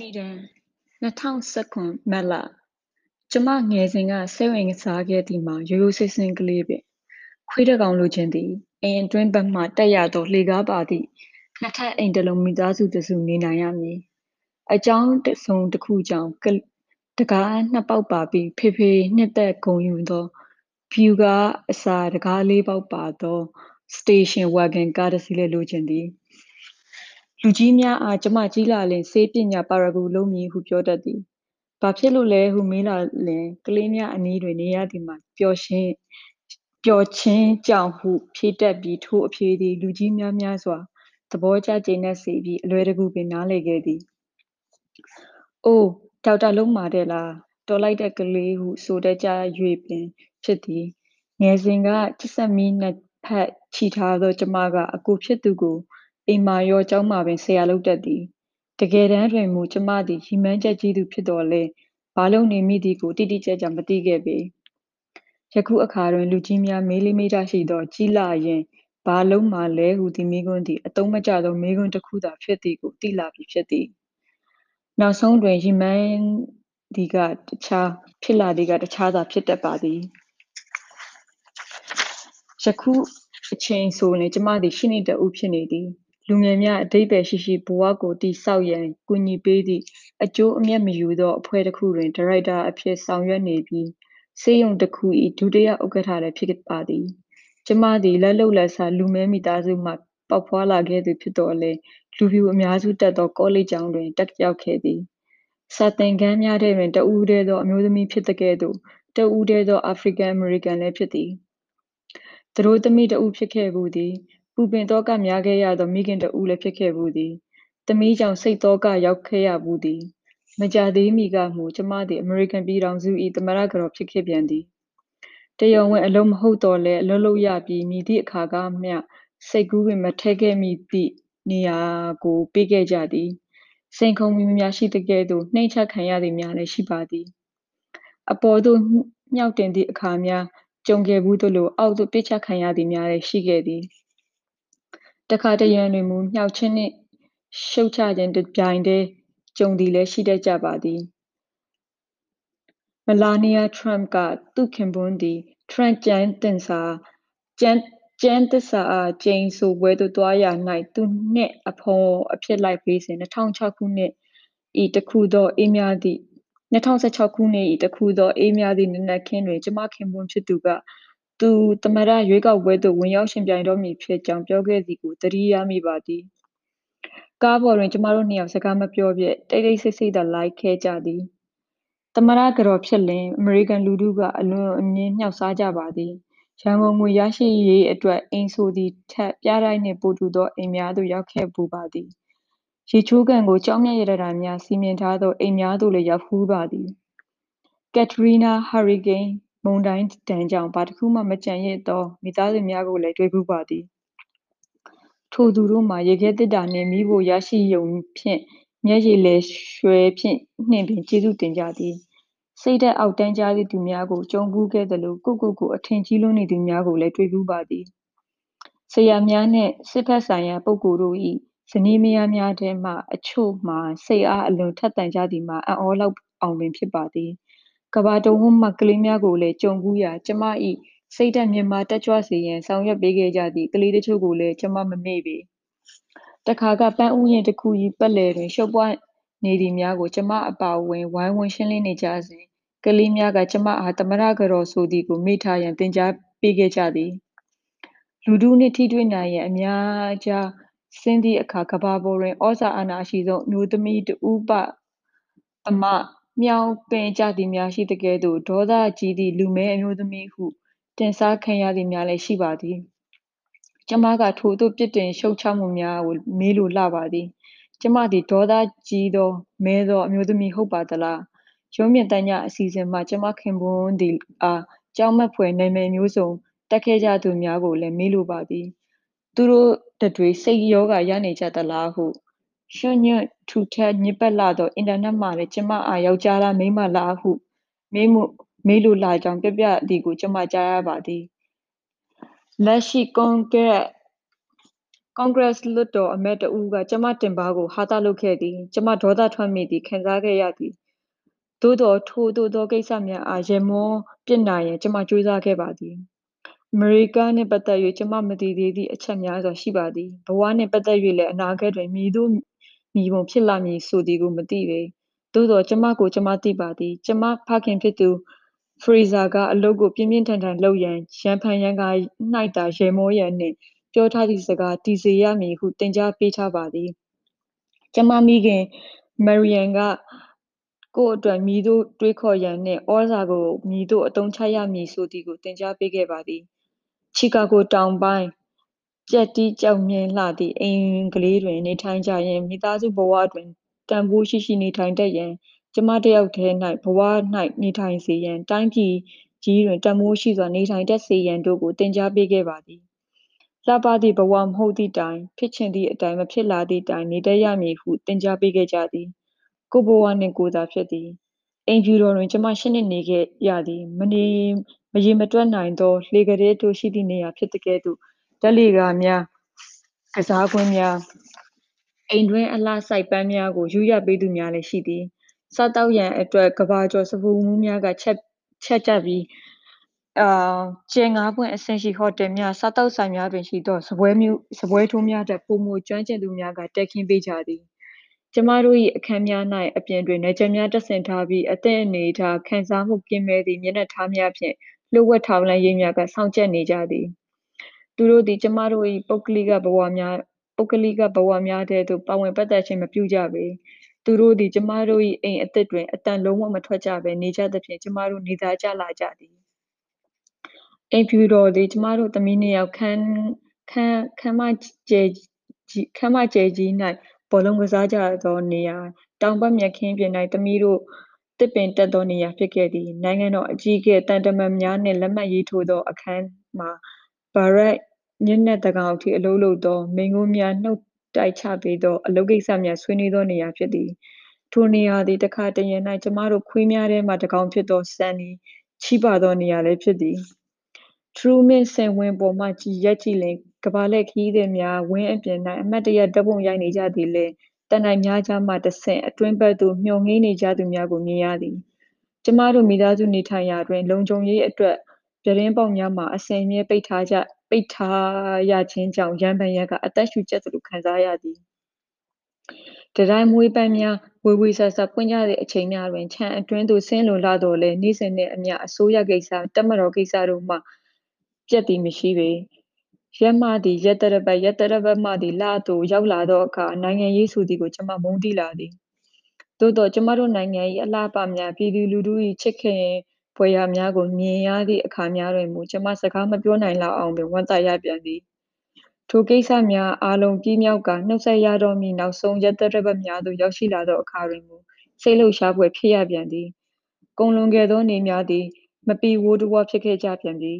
နိဒန်း2019မတ်လကျမငယ်စဉ်ကစိတ်ဝင်စားခဲ့သည်မှာရိုးရိုးဆင်းဆင်းကလေးပင်ခွေးတကောင်လိုချင်သည်အိမ်အတွင်းဘက်မှတက်ရသောလှေကားပါသည့်နှစ်ထပ်အိမ်တစ်လုံးမိသားစုတစုနေနိုင်ရမည်အကြောင်းတစုံတစ်ခုကြောင့်တကားနှစ်ပေါက်ပါပြီးဖေဖေနှစ်သက်ဂုဏ်ယူသောဗျူကားအစားတကားလေးပေါက်ပါသောစတေရှင်ဝဂန်ကားတစ်စီးလည်းလိုချင်သည် လူကြီးများအားကျမကြီးလာလျှင်ဆေးပညာပါရဂူလုပ်မည်ဟုပြောတတ်သည်။ဘာဖြစ်လို့လဲဟုမေးလာလျှင်ကလေးများအနီးတွင်နေရသည်မှာပျော်ခြင်းကြောင့်ဟုဖြေတတ်ပြီးထိုအဖြေသည်လူကြီးများများစွာသဘောကျကျေနပ်စေပြီးအလွယ်တကူပင်နားလည်ခဲ့သည်။အိုဒေါက်တာလုပ်မှာတဲ့လားတော်လိုက်တဲ့ကလေးဟုဆိုတတ်ကြ၍ပင်ဖြစ်သည်။ငယ်စဉ်ကကြက်ဆက်မီးနှစ်ဖက်ချည်ထားသောကျမကအကိုဖြစ်သူကို အိမ်မှာရောကျောင်းမှာပင်ဆရာလုပ်တတ်သည်တကယ်တမ်းတွင်မူကျမသည်ရည်မှန်းချက်ကြီးသူဖြစ်သော်လည်းဘာလုပ်နေမိသည်ကိုတိတိကျကျမသိခဲ့ပေယခုအခါတွင်လူကြီးများမေးလေးမေးထားရှိသောကြီးလာရင်ဘာလုံးမှလဲဟုသည်မိကွန်းသည်အတုံးမကျသောမိကွန်းတစ်ခုသာဖြစ်သည်ကိုသိလာပြီဖြစ်သည်နောက်ဆုံးတွင်ရီမန်းဒီကတခြားဖြစ်လာသည်ကတခြားသာဖြစ်တတ်ပါသည်ယခုအချိန်ဆိုရင်ကျမသည်ရှိနေတဦးဖြစ်နေသည် လူငယ်များအဓိပ္ပာယ်ရှိရှိဘဝကိုတည်ဆောက်ရန်ကူညီပေးသည့်အကျိုးအမြတ်မယူသောအဖွဲ့တစ်ခုတွင် ဒါရိုက်တာအဖြစ်ဆောင်ရွက်နေပြီးဆေးရုံတစ်ခု၏ဒုတိယဥက္ကဋ္ဌလည်းဖြစ်ပါသည်ကျမသည်လက်လုပ်လက်စားလူမဲမိသားစုမှပေါက်ဖွားလာခဲ့သူဖြစ်တော်လဲလူဖြူအများစုတက်သောကောလိပ်ကျောင်းတွင်တက်ရောက်ခဲ့သည်စာသင်ခန်းများထဲတွင်တဦးတည်းသောအမျိုးသမီးဖြစ်တဲ့ကဲ့သို့တဦးတည်းသောအာဖရိကန်အမေရိကန်လည်းဖြစ်သည်သူတို့သမီးတဦးဖြစ်ခဲ့ဘူးသည် ပူပင်သောကများခဲ့ရသော မိခင်တဦးလည်းဖြစ်ခဲ့ဘူးသည်သမီးကြောင့်စိတ်သောကရောက်ခဲ့ရဘူးသည်မကြသေးမီကမူကျမသည်အမေရိကန်ပြည်ထောင်စု၏သမ္မတကတော်ဖြစ်ခဲ့ပြန်သည်တရားဝင်အလုံးမဟုတ်တော့လဲအလုံးလုံးရပြီးမြည်သည့်အခါကမျှစိတ်ကူးပင်မထဲခဲ့မိသည့်နေရာကိုပေးခဲ့ကြသည်စိန်ခုံမှုများရှိတဲ့ကဲ့သို့နှိမ့်ချခံရသည်များလည်းရှိပါသည်အပေါ်သို့မြောက်တင်သည့်အခါများကြုံခဲ့ဘူးသလိုအောက်သို့ပစ်ချခံရသည်များလည်းရှိခဲ့သည် တခါတရံတွင်မူမြောက်ခြင်းနှင့်ရှုတ်ချခြင်းတစ်ပြိုင်တည်းကြုံသည်လည်းရှိတတ်ကြပါသည်မလာနီယာထရမ့်ကသူ့ခင်ပွန်းသည်ထရန့်ကျမ်းသစ္စာကျမ်းကျမ်းသစ္စာအားကျိန်ဆိုပွဲသို့သွားရာ၌သူနှင့်အဖော်အဖြစ်လိုက်ပေးစဉ်2006ခုနှစ်ဤတခုသောအေးများသည့်2016ခုနှစ်၏တခုသောအေးများသည့်နနက်ခင်းတွင်ကျမခင်ပွန်းဖြစ်သူက သူသမ္မတရွေးကောက်ပွဲသို့ဝင်ရောက်ယှဉ်ပြိုင်တော့မည်ဖြစ်ကြောင်းပြောခဲ့သည်ကိုသတိရမိပါသည်။ကားပေါ်တွင်ကျမတို့နှစ်ယောက်စကားမပြောဖြစ်တိတ်တိတ်ဆိတ်ဆိတ်သာလိုက်ခဲ့ကြသည်။သမ္မတကတော်ဖြစ်လျှင်အမေရိကန်လူထုကအလွန်အမင်းမြှောက်စားကြပါသည်။ရန်ကုန်ငွေရရှိရေးအတွက်အိမ်ဆိုသည်ထက်ပျားတိုက်နှင့်ပိုတူသောအိမ်များသို့ရောက်ခဲ့ဖူးပါသည်။ရေချိုးကန်ကိုကျောက်မျက်ရတနာများစီမံထားသောအိမ်များသို့လည်းရောက်ဖူးပါသည်။ကက်ထရီးနားဟာရီကိန်း မုန်တိုင်းဒဏ်ကြောင့် ဘာတစ်ခုမှမကျန်ရစ်သော မိသားစုများကိုလည်း တွေ့ဖူးပါသည် ထိုသူတို့မှာ ရေခဲသေတ္တာနှင့် မီးဖိုရရှိရုံဖြင့် မျက်ရည်လည်ရွှဲဖြင့်နှင့်ပင် ကျေးဇူးတင်ကြသည် စိတ်ဓာတ်အောက်တန်းကျသည့်သူများကို ကြုံဖူးခဲ့သလို ကိုယ့်ကိုယ်ကို အထင်ကြီးလွန်းနေသူများကိုလည်း တွေ့ဖူးပါသည် ဆရာများနှင့် စစ်ဘက်ဆိုင်ရာ ပုဂ္ဂိုလ်တို့၏ဇနီးမယားများထဲမှ အချို့မှာ စိတ်အားအလွန်ထက်သန်ကြသည်မှာ အံ့ဩလောက်အောင်ပင် ဖြစ်ပါသည် ကမ္ဘာတဝန်းမှ ကလေးများကိုလည်း ကြုံဖူးရာ ကျမ၏စိတ်ဓာတ်မြင့်မားတက်ကြွစေရန် ဆောင်ရွက်ပေးခဲ့ကြသည့် ကလေးတချို့ကိုလည်း ကျမ မမေ့ပေ။တခါက ပန်းဥယျာဉ်တစ်ခု၏ပတ်လည်တွင် ရှုပ်ပွနေသည်များကို ကျမအပါအဝင် ဝိုင်းဝန်းရှင်းလင်းနေကြစဉ် ကလေးများက ကျမအား သမ္မတကတော်ဆိုသည်ကို မေ့ထားရန် သင်ကြားပေးခဲ့ကြသည်။လူထုနှင့် ထိတွေ့နိုင်ရန် အများကြားဆင်းသည့်အခါ ကမ္ဘာပေါ်တွင်ဩဇာအာဏာအရှိဆုံး အမျိုးသမီး တစ်ဦးပ သမ မြှောက်ပင်ကျသည်များရှိသကဲ့သို့ဒေါသကြီးသည့်လူမည်းအမျိုးသမီးဟုတင်စားခံရသည်များလည်းရှိပါသည်။ကျမကထိုသို့ပြစ်တင်ရှုတ်ချမှုများကိုမေးလိုလှပါသည်။ကျမသည်ဒေါသကြီးသောမည်းသောအမျိုးသမီးဟုတ်ပါသလား။ရုပ်မြင်သံကြားအစီအစဉ်မှကျမခင်ပွန်းသည်အားကြောက်မက်ဖွယ်နာမည်မျိုးစုံတပ်ခဲ့ကြသူများကိုလည်းမေးလိုပါသည်။သူတို့တတွေစိတ်ရောဂါရနေကြသလားဟု ရွံ့ညွန့်ထူထပ်ညစ်ပတ်လှသော အင်တာနက်မှလည်း ကျမအား ယောက်ျားလား မိန်းမလားဟု မေးမှုမေးလိုလှကြောင်း ပြောပြသည်ကို ကျမကြားရပါသည်။လက်ရှိကွန်ဂရက်ကွန်ဂရက်လွှတ်တော်အမတ်တစ်ဦးက ကျမတင်ပါးကို ဟာသလုပ်ခဲ့သည် ကျမဒေါသထွက်မိသည် ခံစားခဲ့ရသည် သို့သောထိုသို့သောကိစ္စများအားရမောပစ်နိုင်ရန် ကျမကြိုးစားခဲ့ပါသည် အမေရိကနှင့်ပတ်သက်၍ကျမမသိသေးသည့် အချက်များစွာ ရှိပါသည် ဘဝနှင့်ပတ်သက်၍လည်း အနာဂတ်တွင် မည်သို့ မည်ပုံဖြစ်လာမည်ဆိုသည်ကိုမသိပေသို့သောကျမကိုကျမသိပါသည်ကျမဖခင်ဖြစ်သူဖရီဇာကအလုပ်ကိုပြင်းပြင်းထန်ထန်လုပ်ရန်ရန်ဖန်ရန်ကာ၌သာရေမောရန်နှင့်ပြောထားသည့်စကားတည်စေရမည်ဟုသင်ကြားပေးထားပါသည်ကျမမိခင်မရီယန်ကကိုယ့်အတွက်မည်သို့တွေးခေါ်ရန်နှင့်ဩဇာကိုမည်သို့အသုံးချရမည်ဆိုသည်ကိုသင်ကြားပေးခဲ့ပါသည်ချီကာဂိုတောင်ပိုင်း ကြက်တီးကြောက်မြင်လှသည့်အိမ်ကလေးတွင် နေထိုင်ကြရင်းမိသားစုဘဝတွင် တန်ဖိုးရှိရှိနေထိုင်တတ်ရန် ကျမတစ်ယောက်တည်း၌ဘဝ၌နေထိုင်စေရန် တိုင်းပြည်ကြီးတွင် တန်ဖိုးရှိစွာ နေထိုင်တတ်စေရန်တို့ကို သင်ကြားပေးခဲ့ပါသည် လှပသည့်ဘဝမဟုတ်သည့်တိုင် ဖြစ်ချင်သည့်အတိုင်း မဖြစ်လာသည့်တိုင် နေတတ်ရမည်ဟု သင်ကြားပေးခဲ့ကြသည် ကိုဘဝနှင့်ကိုသာဖြစ်သည် အိမ်ဖြူတော်တွင် ကျမရှစ်နှစ်နေခဲ့ရသည်မနေမရေမတွက်နိုင်သော လှေကလေးတို့ရှိသည့်နေရာဖြစ်တဲ့ကဲ့သို့ ဓာတ်လေကားများကစားကွင်းများအိမ်တွင်းအလှစိုက်ပန်းများကိုယူရပေးသူများလည်းရှိသည်စားတောက်ရန်အတွက်ကဘာကျော်စပူမှုများကချက်ချက်ကြပြီးအာကျင်းငါးပွင့်အဆင့်ရှိဟိုတယ်များစားတောက်ဆိုင်များတွင်ရှိသောစပွဲမျိုးစပွဲထိုးများတက်ပုံမူကျွမ်းကျင်သူများကတက်ခင်းပေးကြသည်ကျမတို့၏အခန်းများ၌အပြင်တွင်နေချက်များတက်ဆင်ထားပြီးအသည့်အနေထားခံစားမှုကင်းမဲ့သည့်မျက်နှာထားများဖြင့်လှုပ်ဝက်ထောင်လန်းရိပ်များကစောင့်ကြက်နေကြသည် သူတို့သည်ကျမတို့၏ပုဂ္ဂလိကဘဝများပုဂ္ဂလိကဘဝများထဲသို့ပါဝင်ပတ်သက်ခြင်းမပြုကြပေသူတို့သည်ကျမတို့၏အိမ်အသစ်တွင်အတန်လုံးဝမထွက်ကြဘဲနေကြသဖြင့်ကျမတို့နေသားကြလာကြသည်အိမ်ဖြူတော်သည်ကျမတို့သမီးနှစ်ယောက်ခန်းခန်းခန်းမကျဲကြီးခန်းမကျဲကြီး၌ဘောလုံးကစားကြသောနေရာတောင်ဘက်မြက်ခင်းပြင်၌သမီးတို့တစ်ပင်တက်သောနေရာဖြစ်ခဲ့သည်နိုင်ငံတော်အကြီးအကဲတန်တမန်များနှင့်လက်မှတ်ရေးထိုးသောအခန်းမှာဘာရက် ညနေတကောင်အထိအလုပ်လုပ်သော မိန်ကုန်းများနှုတ်တိုက်ချပေးသော အလုပ်ကိစ္စများဆွေးနွေးသောနေရာဖြစ်သည် ထိုနေရာသည် တခါတရံ၌ကျမတို့ခွေးများထဲမှတကောင်ဖြစ်သော ဆန်နီချီးပါသောနေရာလည်းဖြစ်သည်ထရူးမင်းစင်ဝင်ပေါ်မှကြည်ရက်ကြည့်လင်ကဘာလက်ခီးသည်များဝင်းအပြင်၌အမတ်တရဓပုံရိုက်နေကြသည်လေတန်တိုင်းများကြားမှတဆင့် အတွင်းဘက်သို့ မျှော်ငိမ့်နေကြသူများကိုမြင်ရသည် ကျမတို့မိသားစုနေထိုင်ရာတွင် လုံခြုံရေးအတွက် ပြတင်းပေါက်များမှာ အစဉ်အမြဲပိတ်ထားကြ ပိတ်ထားရခြင်းကြောင့်ရန်ပန်ရန်ကအသက်ရှူကျက်သလိုခံစားရသည်တတိုင်းမွေးပန်းများဝေဝေဆာဆာပွင့်ကြသည့်အချိန်များတွင်ခြံအတွင်းသို့ဆင်းလိုလာတော်လဲနေ့စဉ်နှင့်အမျှအစိုးရကိစ္စတက်မတော်ကိစ္စတို့မှပြတ်သည်မရှိပေရက်မှသည်ရက်တရပတ်ရက်တရပတ်မှသည်လသို့ရောက်လာသောအခါနိုင်ငံရေးဆိုသည်ကိုကျမမုန်းတိလာသည်သို့တော့ကျမတို့နိုင်ငံ၏အလှပများပြည်သူလူထု၏ချစ်ခင် ဖွယ်ရာများကိုမြင်ရသည့်အခါများတွင်မူကျမစကားမပြောနိုင်လောက်အောင်ပင်ဝမ်းသာရပြန်သည်ထိုကိစ္စများအားလုံးပြီးမြောက်ကနှုတ်ဆက်ရတော့မည်နောက်ဆုံးရက်သတ္တပတ်များသို့ရောက်ရှိလာသောအခါတွင်မူစိတ်လှုပ်ရှားဖွယ်ဖြစ်ရပြန်သည်ကုန်လွန်ခဲ့သောနေများသည်မပီဝိုးတဝဖြစ်ခဲ့ကြပြန်သည်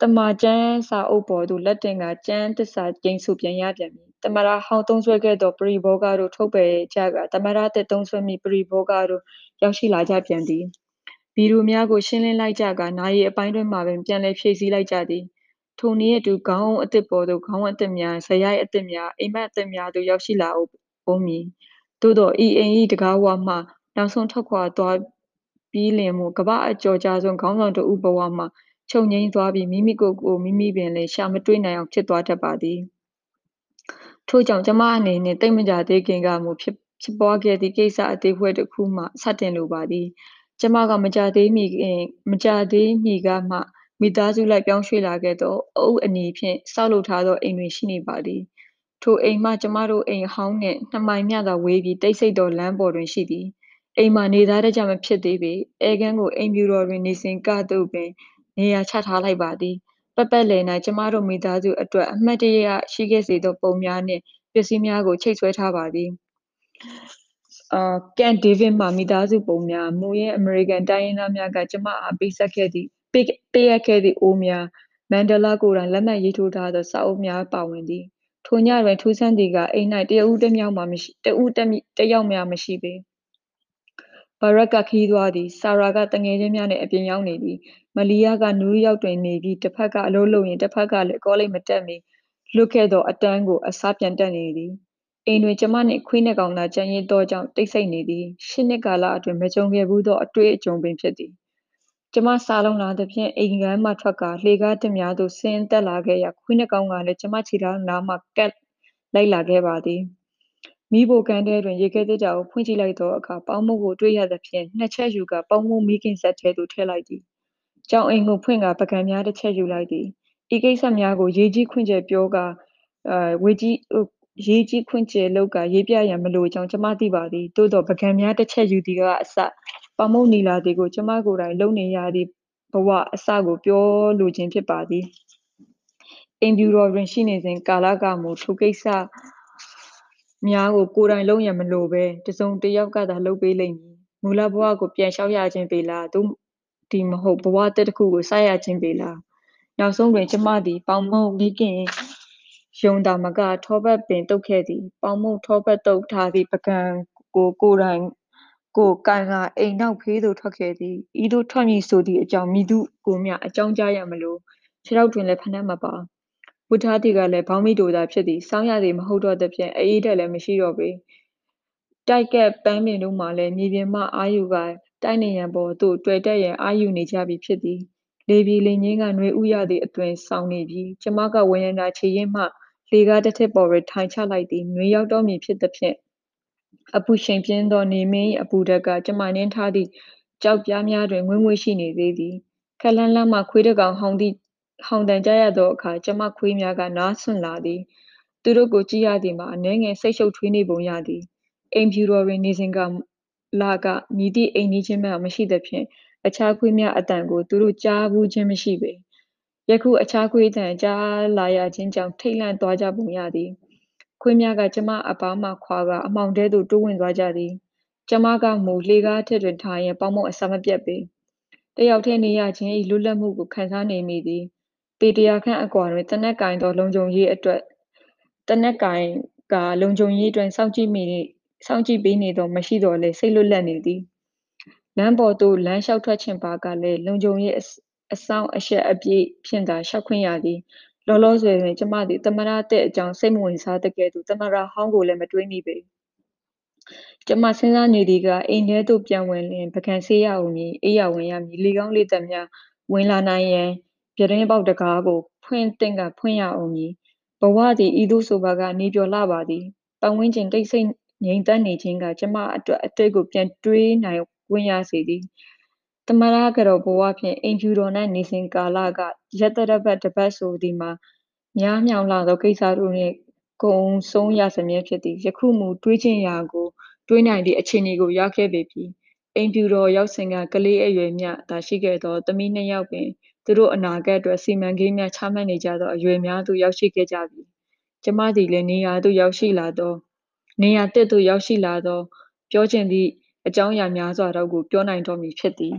တမာကျန်းစာအုပ်ပေါ်သို့လက်တင်ကကျန်းသစ္စာကျိန်ဆိုပြန်ရပြန်ပြီတမရဟောင်းသုံးဆွဲခဲ့သောပရိဘောဂတို့ထုတ်ပယ်ကြကတမရတဲ့သုံးဆွဲမိပရိဘောဂတို့ရောက်ရှိလာကြပြန်သည် ဗီဒိုများကို ရှင်းလင်းလိုက်ကြကနာရီအပိုင်းတွင်မှပင် ပြန်လည်ဖြည့်ဆည်းလိုက်ကြသည် ထိုနည်းအတူ ခေါင်းအုံးအသစ်ပေါ်သို့ ခေါင်းအသစ်များဇရိုက်အသစ်များ အိမ်မက်အသစ်များသို့ ရောက်ရှိလာဦးမည် သို့သောဤအိမ်၏တကားဝမှ နောက်ဆုံးထွက်ခွာသွားပြီးလင်မူ ကမ္ဘာအကျော်ကြားဆုံးခေါင်းဆောင်တဦးဘဝမှ ချုပ်ငိမ့်သွားပြီး မိမိကိုယ်ကိုမိမိပင်လည်း ရှာမတွေ့နိုင်အောင် ဖြစ်သွားတတ်ပါသည် ထို့ကြောင့် ကျမအနေနှင့်တိတ်မကြသေးခင်ကမူဖြစ်ဖြစ်ပွားခဲ့သည့် ကိစ္စအသေးဖွဲတစ်ခုမှ စတင်လိုပါသည် ကျမကမကြသေးမီမကြသေးမီကမှမိသားစုလိုက်ပြောင်းရွှေ့လာခဲ့သောအုပ်အနီဖြင့်ဆောက်လုပ်ထားသောအိမ်တွင်ရှိနေပါသည်ထိုအိမ်မှကျမတို့အိမ်ဟောင်းနှင့်နှစ်မိုင်မျှသာဝေးပြီးတိတ်ဆိတ်သောလမ်းပေါ်တွင်ရှိသည်အိမ်မှာနေသားတကြမဖြစ်သေးပေအဲကန်းကိုအိမ်ပြူတော်တွင်နေစဉ်ကသို့ပင်နေရာချထားလိုက်ပါသည်ပတ်ပတ်လည်၌ကျမတို့မိသားစုအတွက်အမှတ်တရရှိခဲ့စေသောပုံများနှင့်ပစ္စည်းများကိုချိတ်ဆွဲထားပါသည် အာကန်ဒေးဗစ်မှမိသားစုပုံများမူရင်းအမေရိကန်တိုင်းရင်းသားများကကျမအားပေးဆက်ခဲ့သည့်ပေးပေးအပ်ခဲ့သည့်အိုးများမန်ဒလာကိုယ်တိုင်လက်မှတ်ရေးထိုးထားသောစာအုပ်များပါဝင်သည်ထိုညတွင်ထူးဆန်းသည်ကအိမ်၌တရဦးတစ်ယောက်မှမရှိတဦးတစ်ယောက်မှမရှိပေဘာရက်ကခီးသွားသည်ဆာရာကတငယ်ချင်းများနှင့်အပြင်ရောက်နေသည်မလီယာကနယူးယောက်တွင်နေပြီးတစ်ဖက်ကအလုပ်လုပ်ရင်တစ်ဖက်ကလည်းကောလိပ်မတက်မီလွတ်ခဲ့သောအတန်းကိုအစပြန်တက်နေသည် အိမ်တွင် ကျမနှင့် ခွေး နှစ်ကောင်သာကြံရစ်သောကြောင့် တိတ်ဆိတ်နေသည် ရှစ်နှစ်ကာလအတွင်း မကြုံခဲ့ဘူးသော အတွေ့အကြုံပင် ဖြစ်သည် ကျမစာလုံးလာသဖြင့် အိမ်ကမ်းမှထွက်ကာ လှေကားတစ်များသို့ ဆင်းသက်လာခဲ့ရာ ခွေးနှစ်ကောင်ကလည်း ကျမခြေထောက်နားမှ ကပ်လိုက်လာခဲ့ပါသည်မိဖို့ကန်းထဲတွင် ရေခဲတစ်တာကို ဖွင့်ကြည့်လိုက်သောအခါ ပေါင်းမုတ်ကို တွေ့ရသဖြင့် နှစ်ချက်ယူကာ ပေါင်းမုတ်မိခင်ဆက်ထဲသို့ ထည့်လိုက်သည် ကြောင်အိမ်ကိုဖွင့်ကာပကံများတစ်ချက်ယူလိုက်သည် ဤကိစ္စများကို ရေးကြီးခွင့်ကျက်ပြောကာအဲဝေကြီး ရေးကြီးခွင့်ကျယ်လောက်ကရေးပြရန်မလိုကြောင်းကျမသိပါသည်သို့သောပကံများတစ်ချက်ယူသည်ကအစပေါမုတ်နီလာသည်ကိုကျမကိုယ်တိုင်လုံနေရသည့်ဘဝအစကိုပြောလိုခြင်းဖြစ်ပါသည်အိမ်ဖြူတော်တွင်ရှိနေစဉ်ကာလကမူထိုကိစ္စများကိုကိုယ်တိုင်လုပ်ရန်မလိုဘဲတစုံတစ်ယောက်ကသာလုပ်ပေးလိမ့်မည်မူလဘဝကိုပြန်လျှောက်ရခြင်းပေလားသို့ဒီမဟုတ်ဘဝတစ်တစ်ခုကိုစရခြင်းပေလားနောက်ဆုံးတွင်ကျမသည်ပေါင်မုံမိခင် ယုံတာမက ထောပတ်ပင်တုတ်ခဲ့သည် ပေါင်မုံထောပတ်တုတ်ထားသည့်ပကံကိုကိုယ်တိုင်ကိုကန်ကအိမ်နောက်ဖေးသို့ထွက်ခဲ့သည်ဤသို့ထွက်မည်ဆိုသည့်အကြောင်းမိသူကိုမျှအကြောင်းကြားရမလို့ခြေထောက်တွင်လည်းဖနှက်မပါဝတ်ထားသည်ကလည်းဘောင်းမိတိုသာဖြစ်သည်စောင်းရသည်မဟုတ်တော့သဖြင့်အေးတက်လည်းမရှိတော့ပေတိုက်ကက်ပန်းပင်တို့မှလည်းမြေပြင်မှအာယူကတိုက်နေရန်ပေါ်သို့တွေ့တက်ရန်အာယူနေကြပြီဖြစ်သည်လေပြေလေငင်းကຫນွေဥရသည့်အသွင်ဆောင်နေပြီကျမကဝရဏခြေရင်းမှ လေကားတစ်ထစ်ပေါ်တွင်ထိုင်ချလိုက်သည်ຫນွေရောက်တော့မည်ဖြစ်သဖြင့်အပူရှိန်ပြင်းသောနေမင်း၏အပူဓာတ်ကကျမနင်းထားသည့်ကြောက်ပြားများတွင်ငွေ့ငွေ့ရှိနေသေးသည်ခက်လှမ်းလှမ်းမှခွေးတစ်ကောင်ဟောင်သည့်ဟောင်တန်ကြရသောအခါကျမခွေးများကနားဆွင့်လာသည်သူတို့ကိုကြည့်ရသည်မှာအနှဲငယ်စိတ်ရှုပ်ထွေးနေပုံရသည်အိမ်ဖြူတော်တွင်နေစဉ်ကလာကမည်သည့်အိမ်နီးချင်းမှမရှိသဖြင့်အခြားခွေးများအတန်ကိုသူတို့ကြားဘူးခြင်းမရှိပေ ယခုအခြားခွေးတန်ကြားလာရခြင်းကြောင့်ထိတ်လန့်သွားကြပုံရသည်ခွေးများကကျမအပါမှခွာကအမှောင်ထဲသို့တိုးဝင်သွားကြသည်ကျမကမူလှေကားထက်တွင်ထားရင်ပေါင်းမုံအစာမပြတ်ပေတယောက်တည်းနေရခြင်း၏လွတ်လပ်မှုကိုခံစားနေမိသည်ပေတရာခန့်အကွာတွင်တနက်ကင်သောလုံခြုံရေးအတွက်တနက်ကင်ကလုံခြုံရေးတွင်စောင့်ကြည့်မိစောင့်ကြည့်ပေးနေသောမရှိတော့လေစိတ်လွတ်လပ်နေသည်လမ်းပေါ်သို့လမ်းလျှောက်ထွက်ခြင်းပါကလည်းလုံခြုံရေး အဆောင်အရှက်အပြည့်ဖြင့်သာရှောက်ခွင့်ရသည်လောလောဆယ်တွင်ကျမသည်သမရတဲ့အကြောင်းစိတ်မဝင်စားတကယ်သူသမရဟောင်းကိုလည်းမတွေးမိပေကျမစဉ်းစားနေသည်ကအိမ်ထဲသို့ပြန်ဝင်လျင်ပကံဆေးရအောင်မည်အိယာဝင်ရမည်လေကောင်းလေသက်များဝင်လာနိုင်ရန်ပြတင်းပေါက်တကားကိုဖွင့်သင့်ကဖွင့်ရအောင်မည်ဘဝသည်ဤသို့ဆိုပါကနေပျော်လှပါသည်ပတ်ဝန်းကျင်တိတ်ဆိတ်ငြိမ်သက်နေခြင်းကကျမအတွက်အတိတ်ကိုပြန်တွေးနိုင်ခွင့်ရစေသည် သမရကတော့ဘဝဖြင့်အိမ်ဖြူတော်၌နေစဉ်ကာလကရက်တရပတ်တပတ်ဆိုသည်မှာများမြောင်လာသောကိစ္စတို့နှင့်ကုံဆုံးရစမြဲဖြစ်သည်ယခုမူတွေးခြင်းရာကိုတွေးနိုင်သည့်အခြေအနေကိုရောက်ခဲ့ပေပြီအိမ်ဖြူတော်ရောက်စဉ်ကကလေးအရွယ်မျှသာရှိခဲ့သောသမီးနှစ်ယောက်ပင်သူတို့အနာဂတ်အတွက်စီမံကိန်းများချမှတ်နေကြသောအရွယ်များသို့ရောက်ရှိခဲ့ကြပြီကျမသည်လည်းနေရာသို့ရောက်ရှိလာသောနေရာတစ်သို့ရောက်ရှိလာသောပြောချင်သည့် အကြောင်းအရာများစွာတို့ကို ပြောနိုင်တော့မည်ဖြစ်သည်